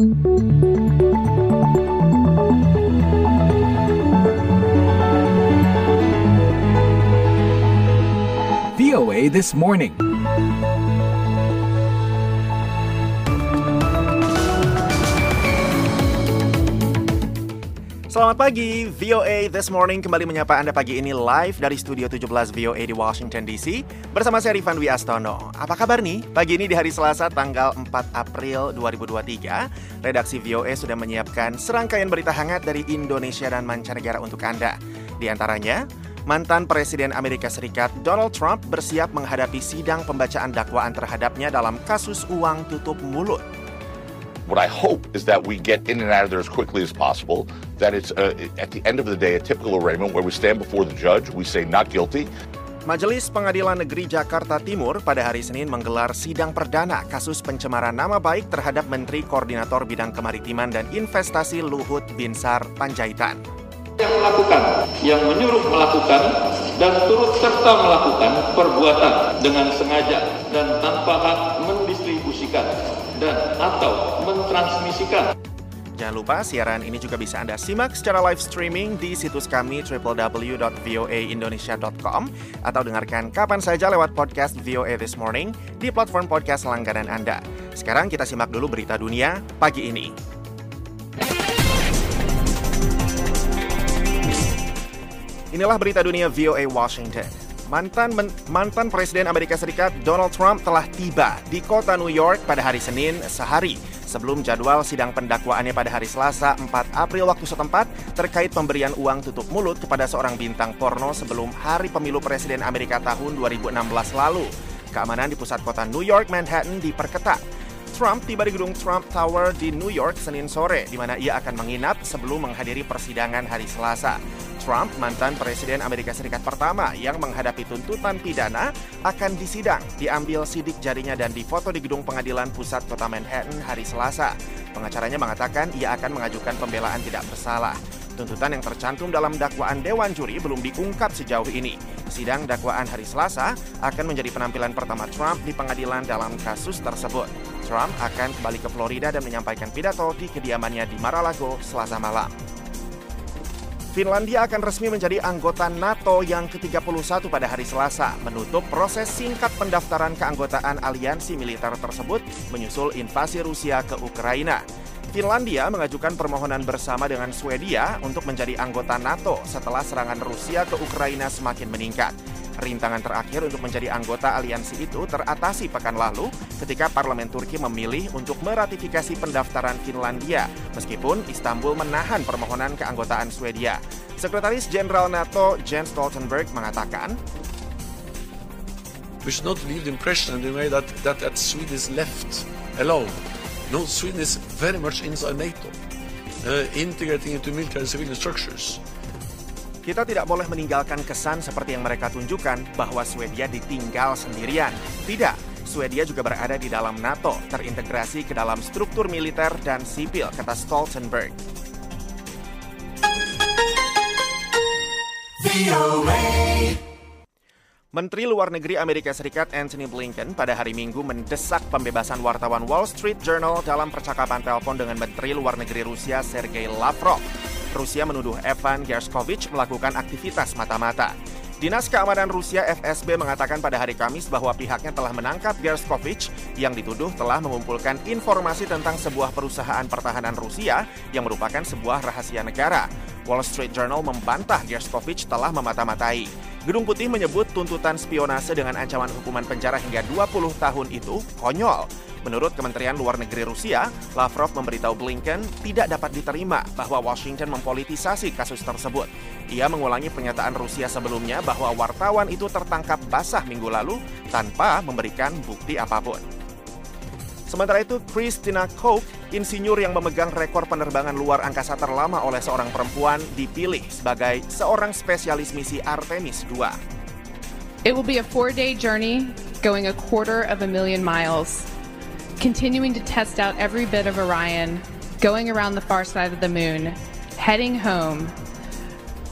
VOA This Morning. Selamat pagi, VOA This Morning kembali menyapa Anda pagi ini live dari Studio 17 VOA di Washington DC bersama saya Rifan Wiastono. Apa kabar nih? Pagi ini di hari Selasa tanggal 4 April 2023, redaksi VOA sudah menyiapkan serangkaian berita hangat dari Indonesia dan mancanegara untuk Anda. Di antaranya, mantan Presiden Amerika Serikat Donald Trump bersiap menghadapi sidang pembacaan dakwaan terhadapnya dalam kasus uang tutup mulut. What I hope is that we get in and out of there as quickly as possible. That it's, uh, at the end of the day, a typical arraignment where we stand before the judge, we say not guilty. Majelis Pengadilan Negeri Jakarta Timur pada hari Senin menggelar sidang perdana kasus pencemaran nama baik terhadap Menteri Koordinator Bidang Kemaritiman dan Investasi Luhut Binsar Panjaitan. yang melakukan, yang menyuruh melakukan, dan turut serta melakukan perbuatan dengan sengaja dan tanpa hak mendistribusikan dan atau mentransmisikan Jangan lupa siaran ini juga bisa Anda simak secara live streaming di situs kami www.voaindonesia.com atau dengarkan kapan saja lewat podcast VOA This Morning di platform podcast langganan Anda. Sekarang kita simak dulu berita dunia pagi ini. Inilah berita dunia VOA Washington. Mantan men- mantan Presiden Amerika Serikat Donald Trump telah tiba di kota New York pada hari Senin sehari sebelum jadwal sidang pendakwaannya pada hari Selasa 4 April waktu setempat terkait pemberian uang tutup mulut kepada seorang bintang porno sebelum hari pemilu Presiden Amerika tahun 2016 lalu. Keamanan di pusat kota New York Manhattan diperketat. Trump tiba di gedung Trump Tower di New York Senin sore, di mana ia akan menginap sebelum menghadiri persidangan hari Selasa. Trump, mantan Presiden Amerika Serikat pertama yang menghadapi tuntutan pidana, akan disidang, diambil sidik jarinya dan difoto di gedung pengadilan pusat kota Manhattan hari Selasa. Pengacaranya mengatakan ia akan mengajukan pembelaan tidak bersalah. Tuntutan yang tercantum dalam dakwaan Dewan Juri belum diungkap sejauh ini. Sidang dakwaan hari Selasa akan menjadi penampilan pertama Trump di pengadilan dalam kasus tersebut. Trump akan kembali ke Florida dan menyampaikan pidato di kediamannya di Mar-a-Lago Selasa malam. Finlandia akan resmi menjadi anggota NATO yang ke-31 pada hari Selasa, menutup proses singkat pendaftaran keanggotaan aliansi militer tersebut menyusul invasi Rusia ke Ukraina. Finlandia mengajukan permohonan bersama dengan Swedia untuk menjadi anggota NATO setelah serangan Rusia ke Ukraina semakin meningkat. Rintangan terakhir untuk menjadi anggota aliansi itu teratasi pekan lalu ketika parlemen Turki memilih untuk meratifikasi pendaftaran Finlandia meskipun Istanbul menahan permohonan keanggotaan Swedia. Sekretaris Jenderal NATO Jens Stoltenberg mengatakan, we should not leave the impression in the that, that, that Sweden is left alone. No, Sweden is very much inside NATO, uh, integrating into military and civilian structures. Kita tidak boleh meninggalkan kesan seperti yang mereka tunjukkan bahwa Swedia ditinggal sendirian. Tidak, Swedia juga berada di dalam NATO, terintegrasi ke dalam struktur militer dan sipil, kata Stoltenberg. Menteri Luar Negeri Amerika Serikat Anthony Blinken pada hari Minggu mendesak pembebasan wartawan Wall Street Journal dalam percakapan telepon dengan Menteri Luar Negeri Rusia Sergei Lavrov. Rusia menuduh Evan Gershkovich melakukan aktivitas mata-mata. Dinas Keamanan Rusia FSB mengatakan pada hari Kamis bahwa pihaknya telah menangkap Gershkovich yang dituduh telah mengumpulkan informasi tentang sebuah perusahaan pertahanan Rusia yang merupakan sebuah rahasia negara. Wall Street Journal membantah Gershkovich telah memata-matai. Gedung Putih menyebut tuntutan spionase dengan ancaman hukuman penjara hingga 20 tahun itu konyol. Menurut Kementerian Luar Negeri Rusia, Lavrov memberitahu Blinken tidak dapat diterima bahwa Washington mempolitisasi kasus tersebut. Ia mengulangi pernyataan Rusia sebelumnya bahwa wartawan itu tertangkap basah minggu lalu tanpa memberikan bukti apa pun. Sementara itu, Christina Koch, insinyur yang memegang rekor penerbangan luar angkasa terlama oleh seorang perempuan, dipilih sebagai seorang spesialis misi Artemis II. It will be a four day journey going a quarter of a million miles, continuing to test out every bit of Orion, going around the far side of the moon, heading home,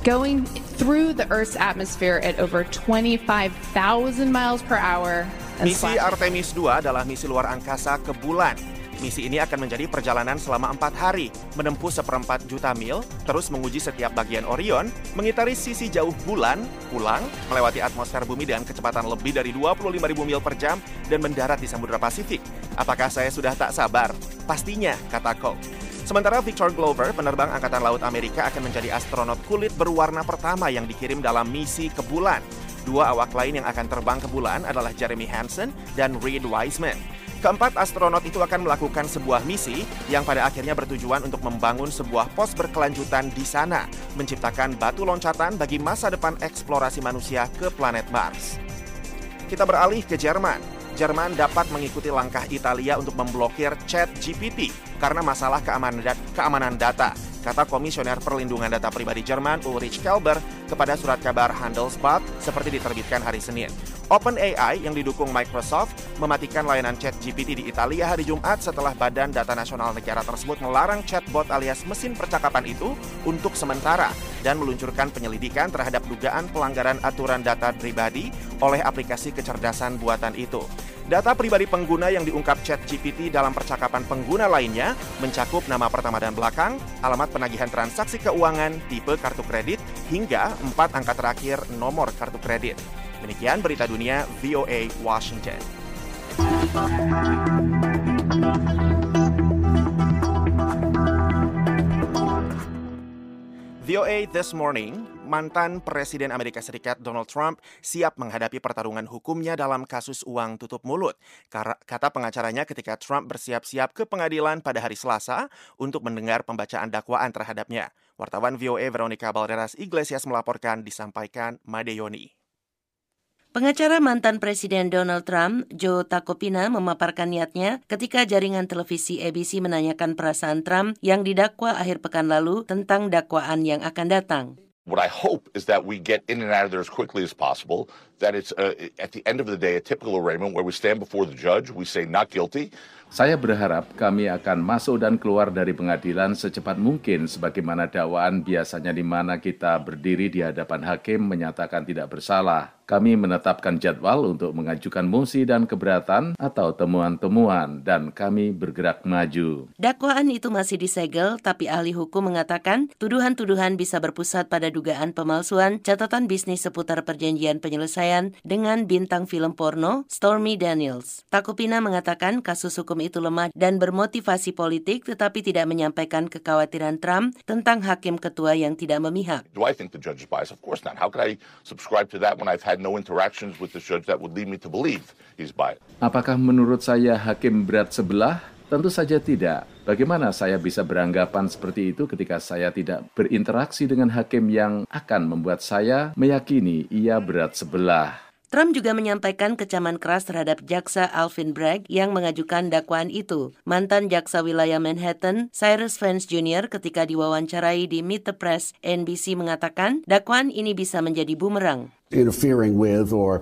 going through the Earth's atmosphere at over 25,000 miles per hour. and Misi Artemis II adalah misi luar angkasa ke bulan. Misi ini akan menjadi perjalanan selama empat hari, menempuh seperempat juta mil, terus menguji setiap bagian Orion, mengitari sisi jauh bulan, pulang, melewati atmosfer bumi dengan kecepatan lebih dari 25.000 mil per jam, dan mendarat di Samudra Pasifik. Apakah saya sudah tak sabar? Pastinya, kata Cole. Sementara Victor Glover, penerbang Angkatan Laut Amerika akan menjadi astronot kulit berwarna pertama yang dikirim dalam misi ke bulan. Dua awak lain yang akan terbang ke bulan adalah Jeremy Hansen dan Reed Wiseman. Keempat astronot itu akan melakukan sebuah misi yang pada akhirnya bertujuan untuk membangun sebuah pos berkelanjutan di sana, menciptakan batu loncatan bagi masa depan eksplorasi manusia ke planet Mars. Kita beralih ke Jerman. Jerman dapat mengikuti langkah Italia untuk memblokir chat GPT karena masalah keamanan data kata Komisioner Perlindungan Data Pribadi Jerman Ulrich Kelber kepada surat kabar Handelsblatt seperti diterbitkan hari Senin. OpenAI yang didukung Microsoft mematikan layanan chat GPT di Italia hari Jumat setelah Badan Data Nasional Negara tersebut melarang chatbot alias mesin percakapan itu untuk sementara dan meluncurkan penyelidikan terhadap dugaan pelanggaran aturan data pribadi oleh aplikasi kecerdasan buatan itu. Data pribadi pengguna yang diungkap chat GPT dalam percakapan pengguna lainnya mencakup nama pertama dan belakang, alamat penagihan transaksi keuangan, tipe kartu kredit, hingga empat angka terakhir nomor kartu kredit. Demikian berita dunia VOA Washington. VOA This Morning, mantan Presiden Amerika Serikat Donald Trump siap menghadapi pertarungan hukumnya dalam kasus uang tutup mulut. Kata pengacaranya ketika Trump bersiap-siap ke pengadilan pada hari Selasa untuk mendengar pembacaan dakwaan terhadapnya. Wartawan VOA Veronica Balderas Iglesias melaporkan disampaikan Madeyoni. Pengacara mantan Presiden Donald Trump, Joe Tacopina, memaparkan niatnya ketika jaringan televisi ABC menanyakan perasaan Trump yang didakwa akhir pekan lalu tentang dakwaan yang akan datang. What I hope is that we get in and out of there as quickly as possible, that it's uh, at the end of the day a typical arraignment where we stand before the judge, we say not guilty, saya berharap kami akan masuk dan keluar dari pengadilan secepat mungkin sebagaimana dakwaan biasanya di mana kita berdiri di hadapan hakim menyatakan tidak bersalah. Kami menetapkan jadwal untuk mengajukan mosi dan keberatan atau temuan-temuan dan kami bergerak maju. Dakwaan itu masih disegel, tapi ahli hukum mengatakan tuduhan-tuduhan bisa berpusat pada dugaan pemalsuan catatan bisnis seputar perjanjian penyelesaian dengan bintang film porno Stormy Daniels. Takupina mengatakan kasus hukum itu lemah dan bermotivasi politik tetapi tidak menyampaikan kekhawatiran Trump tentang hakim ketua yang tidak memihak. Do I think the judge is biased? Of course not. How could I subscribe to that when I've had no interactions with the judge that would lead me to believe he's biased. Apakah menurut saya hakim berat sebelah? Tentu saja tidak. Bagaimana saya bisa beranggapan seperti itu ketika saya tidak berinteraksi dengan hakim yang akan membuat saya meyakini ia berat sebelah? Trump juga menyampaikan kecaman keras terhadap jaksa Alvin Bragg yang mengajukan dakwaan itu. Mantan jaksa wilayah Manhattan, Cyrus Vance Jr. ketika diwawancarai di Meet the Press, NBC mengatakan dakwaan ini bisa menjadi bumerang. Interfering with or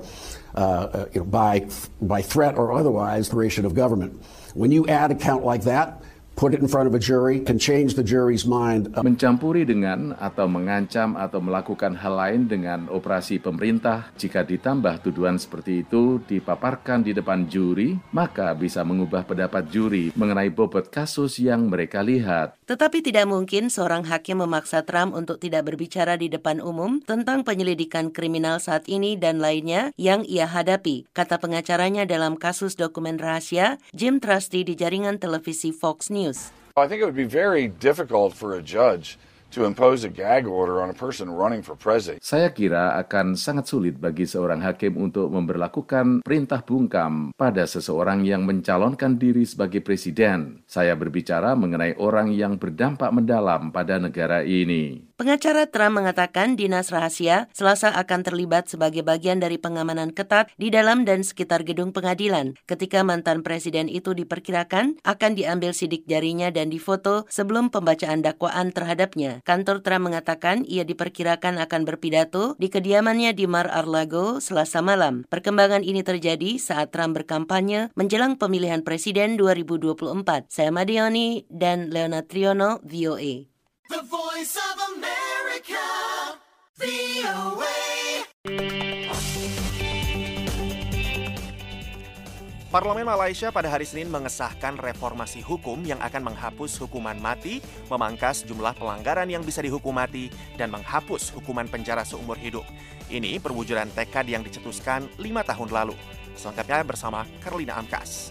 uh, know, by, by threat or otherwise, the of government. When you add a count like that, put it in front of a jury, can change the jury's mind. Mencampuri dengan atau mengancam atau melakukan hal lain dengan operasi pemerintah, jika ditambah tuduhan seperti itu dipaparkan di depan juri, maka bisa mengubah pendapat juri mengenai bobot kasus yang mereka lihat. Tetapi tidak mungkin seorang hakim memaksa Trump untuk tidak berbicara di depan umum tentang penyelidikan kriminal saat ini dan lainnya yang ia hadapi, kata pengacaranya dalam kasus dokumen rahasia Jim Trusty di jaringan televisi Fox News. News. I think it would be very difficult for a judge to impose a gag order on a person running for president. Saya kira akan sangat sulit bagi seorang hakim untuk memperlakukan perintah bungkam pada seseorang yang mencalonkan diri sebagai presiden. Saya berbicara mengenai orang yang berdampak mendalam pada negara ini. Pengacara Trump mengatakan dinas rahasia selasa akan terlibat sebagai bagian dari pengamanan ketat di dalam dan sekitar gedung pengadilan ketika mantan presiden itu diperkirakan akan diambil sidik jarinya dan difoto sebelum pembacaan dakwaan terhadapnya. Kantor Trump mengatakan ia diperkirakan akan berpidato di kediamannya di Mar-a-Lago selasa malam. Perkembangan ini terjadi saat Trump berkampanye menjelang pemilihan presiden 2024. Saya Madioni dan Leona Triono, VOA. The Voice of America, VOA. Parlemen Malaysia pada hari Senin mengesahkan reformasi hukum yang akan menghapus hukuman mati, memangkas jumlah pelanggaran yang bisa dihukum mati, dan menghapus hukuman penjara seumur hidup. Ini perwujudan tekad yang dicetuskan lima tahun lalu. Selengkapnya bersama Karlina Amkas.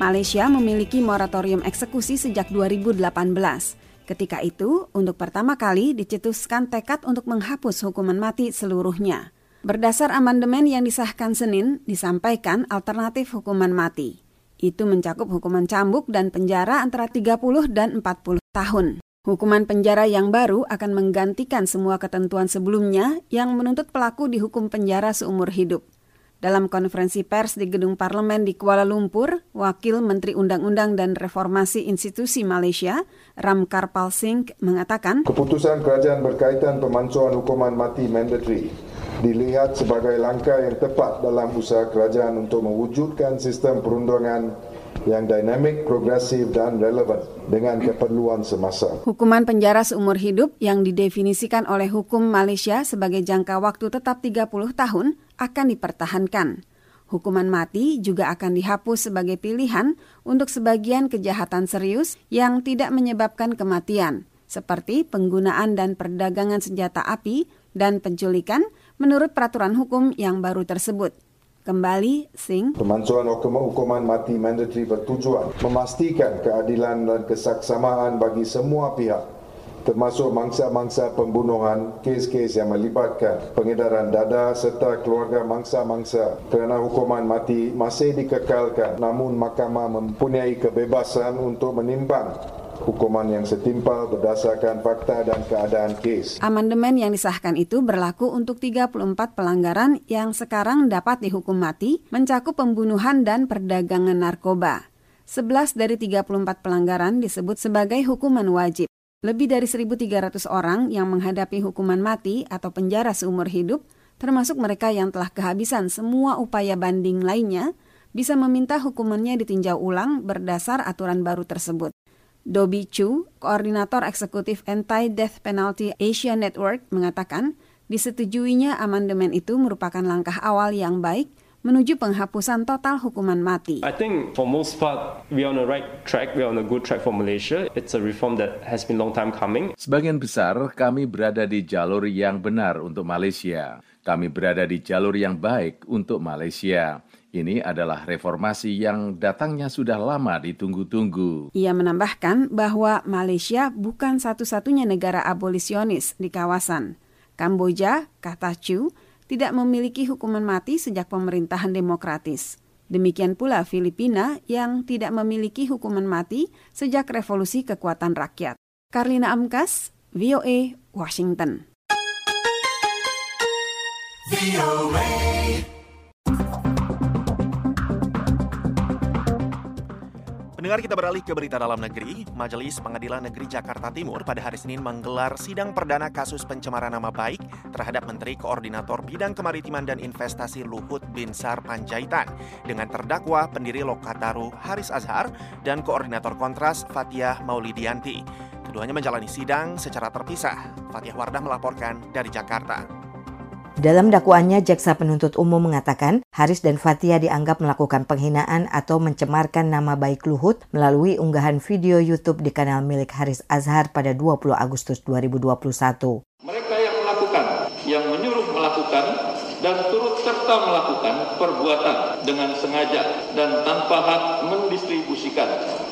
Malaysia memiliki moratorium eksekusi sejak 2018. Ketika itu, untuk pertama kali dicetuskan tekad untuk menghapus hukuman mati seluruhnya. Berdasar amandemen yang disahkan Senin, disampaikan alternatif hukuman mati. Itu mencakup hukuman cambuk dan penjara antara 30 dan 40 tahun. Hukuman penjara yang baru akan menggantikan semua ketentuan sebelumnya yang menuntut pelaku dihukum penjara seumur hidup. Dalam konferensi pers di Gedung Parlemen di Kuala Lumpur, Wakil Menteri Undang-Undang dan Reformasi Institusi Malaysia, Ram Karpal Singh, mengatakan, Keputusan kerajaan berkaitan pemansuhan hukuman mati mandatory dilihat sebagai langkah yang tepat dalam usaha kerajaan untuk mewujudkan sistem perundangan yang dinamik, progresif, dan relevan dengan keperluan semasa. Hukuman penjara seumur hidup yang didefinisikan oleh hukum Malaysia sebagai jangka waktu tetap 30 tahun akan dipertahankan. Hukuman mati juga akan dihapus sebagai pilihan untuk sebagian kejahatan serius yang tidak menyebabkan kematian, seperti penggunaan dan perdagangan senjata api dan penculikan menurut peraturan hukum yang baru tersebut. Kembali, Singh. Pemansuhan hukuman mati mandatory bertujuan memastikan keadilan dan kesaksamaan bagi semua pihak termasuk mangsa-mangsa pembunuhan, kes-kes yang melibatkan pengedaran dada serta keluarga mangsa-mangsa kerana hukuman mati masih dikekalkan namun mahkamah mempunyai kebebasan untuk menimbang hukuman yang setimpal berdasarkan fakta dan keadaan kes. Amandemen yang disahkan itu berlaku untuk 34 pelanggaran yang sekarang dapat dihukum mati, mencakup pembunuhan dan perdagangan narkoba. 11 dari 34 pelanggaran disebut sebagai hukuman wajib. Lebih dari 1.300 orang yang menghadapi hukuman mati atau penjara seumur hidup, termasuk mereka yang telah kehabisan semua upaya banding lainnya, bisa meminta hukumannya ditinjau ulang berdasar aturan baru tersebut. Dobi Chu, Koordinator Eksekutif Anti-Death Penalty Asia Network, mengatakan disetujuinya amandemen itu merupakan langkah awal yang baik menuju penghapusan total hukuman mati. I think for most part we are on the right track, we are on a good track for Malaysia. It's a reform that has been long time coming. Sebagian besar kami berada di jalur yang benar untuk Malaysia. Kami berada di jalur yang baik untuk Malaysia. Ini adalah reformasi yang datangnya sudah lama ditunggu-tunggu. Ia menambahkan bahwa Malaysia bukan satu-satunya negara abolisionis di kawasan. Kamboja, kata Chu, tidak memiliki hukuman mati sejak pemerintahan demokratis. Demikian pula Filipina yang tidak memiliki hukuman mati sejak revolusi kekuatan rakyat. Karlina Amkas, VOA, Washington. Pendengar kita beralih ke berita dalam negeri. Majelis Pengadilan Negeri Jakarta Timur pada hari Senin menggelar sidang perdana kasus pencemaran nama baik terhadap Menteri Koordinator Bidang Kemaritiman dan Investasi Luhut Binsar Panjaitan dengan terdakwa pendiri Lokataru Haris Azhar dan Koordinator Kontras Fatia Maulidianti. Keduanya menjalani sidang secara terpisah. Fatia Wardah melaporkan dari Jakarta. Dalam dakwaannya, jaksa penuntut umum mengatakan Haris dan Fatia dianggap melakukan penghinaan atau mencemarkan nama baik Luhut melalui unggahan video YouTube di kanal milik Haris Azhar pada 20 Agustus 2021. Mereka yang melakukan, yang menyuruh melakukan, dan turut serta melakukan perbuatan dengan sengaja dan tanpa hak mendistribusikan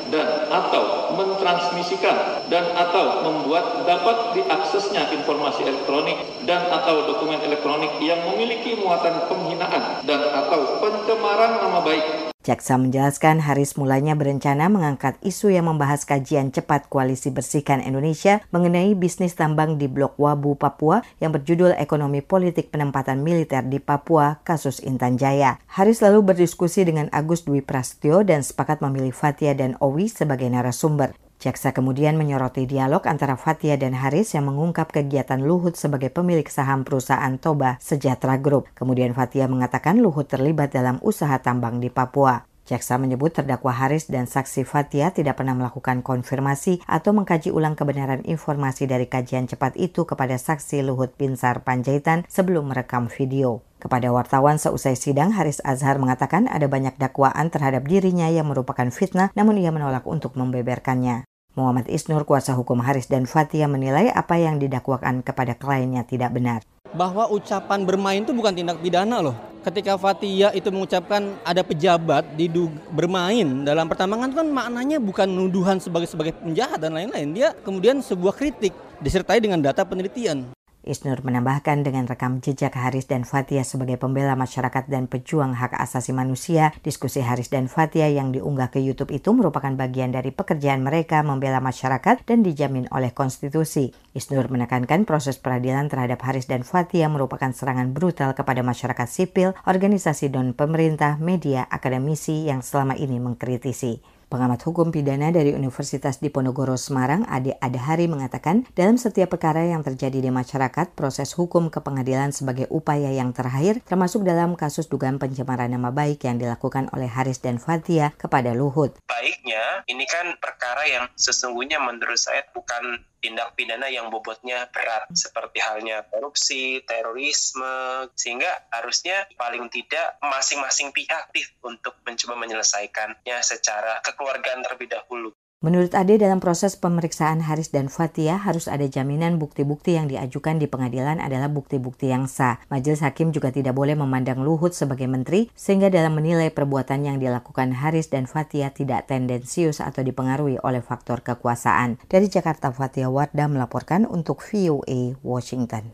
atau mentransmisikan dan atau membuat dapat diaksesnya informasi elektronik dan atau dokumen elektronik yang memiliki muatan penghinaan dan atau pencemaran nama baik Jaksa menjelaskan Haris mulanya berencana mengangkat isu yang membahas kajian cepat Koalisi Bersihkan Indonesia mengenai bisnis tambang di Blok Wabu, Papua yang berjudul Ekonomi Politik Penempatan Militer di Papua, kasus Intan Jaya. Haris lalu berdiskusi dengan Agus Dwi Prastyo dan sepakat memilih Fatia dan Owi sebagai narasumber. Jaksa kemudian menyoroti dialog antara Fatia dan Haris yang mengungkap kegiatan Luhut sebagai pemilik saham perusahaan Toba Sejahtera Group. Kemudian Fatia mengatakan Luhut terlibat dalam usaha tambang di Papua. Jaksa menyebut terdakwa Haris dan saksi Fatia tidak pernah melakukan konfirmasi atau mengkaji ulang kebenaran informasi dari kajian cepat itu kepada saksi Luhut Binsar Panjaitan sebelum merekam video. Kepada wartawan seusai sidang, Haris Azhar mengatakan ada banyak dakwaan terhadap dirinya yang merupakan fitnah, namun ia menolak untuk membeberkannya. Muhammad Isnur, kuasa hukum Haris dan Fatia menilai apa yang didakwakan kepada kliennya tidak benar. Bahwa ucapan bermain itu bukan tindak pidana loh ketika Fatia itu mengucapkan ada pejabat didug bermain dalam pertambangan kan maknanya bukan nuduhan sebagai sebagai penjahat dan lain-lain. Dia kemudian sebuah kritik disertai dengan data penelitian. Isnur menambahkan dengan rekam jejak Haris dan Fatia sebagai pembela masyarakat dan pejuang hak asasi manusia, diskusi Haris dan Fatia yang diunggah ke YouTube itu merupakan bagian dari pekerjaan mereka membela masyarakat dan dijamin oleh konstitusi. Isnur menekankan proses peradilan terhadap Haris dan Fatia merupakan serangan brutal kepada masyarakat sipil, organisasi non pemerintah, media, akademisi yang selama ini mengkritisi. Pengamat hukum pidana dari Universitas Diponegoro Semarang, Ade Adahari mengatakan, dalam setiap perkara yang terjadi di masyarakat, proses hukum ke pengadilan sebagai upaya yang terakhir, termasuk dalam kasus dugaan pencemaran nama baik yang dilakukan oleh Haris dan Fatia kepada Luhut. Baiknya, ini kan perkara yang sesungguhnya menurut saya bukan tindak pidana yang bobotnya berat seperti halnya korupsi, terorisme sehingga harusnya paling tidak masing-masing pihak aktif untuk mencoba menyelesaikannya secara kekeluargaan terlebih dahulu. Menurut Ade, dalam proses pemeriksaan Haris dan Fatia harus ada jaminan bukti-bukti yang diajukan di pengadilan adalah bukti-bukti yang sah. Majelis Hakim juga tidak boleh memandang Luhut sebagai menteri, sehingga dalam menilai perbuatan yang dilakukan Haris dan Fatia tidak tendensius atau dipengaruhi oleh faktor kekuasaan. Dari Jakarta, Fatia Wardah melaporkan untuk VOA Washington.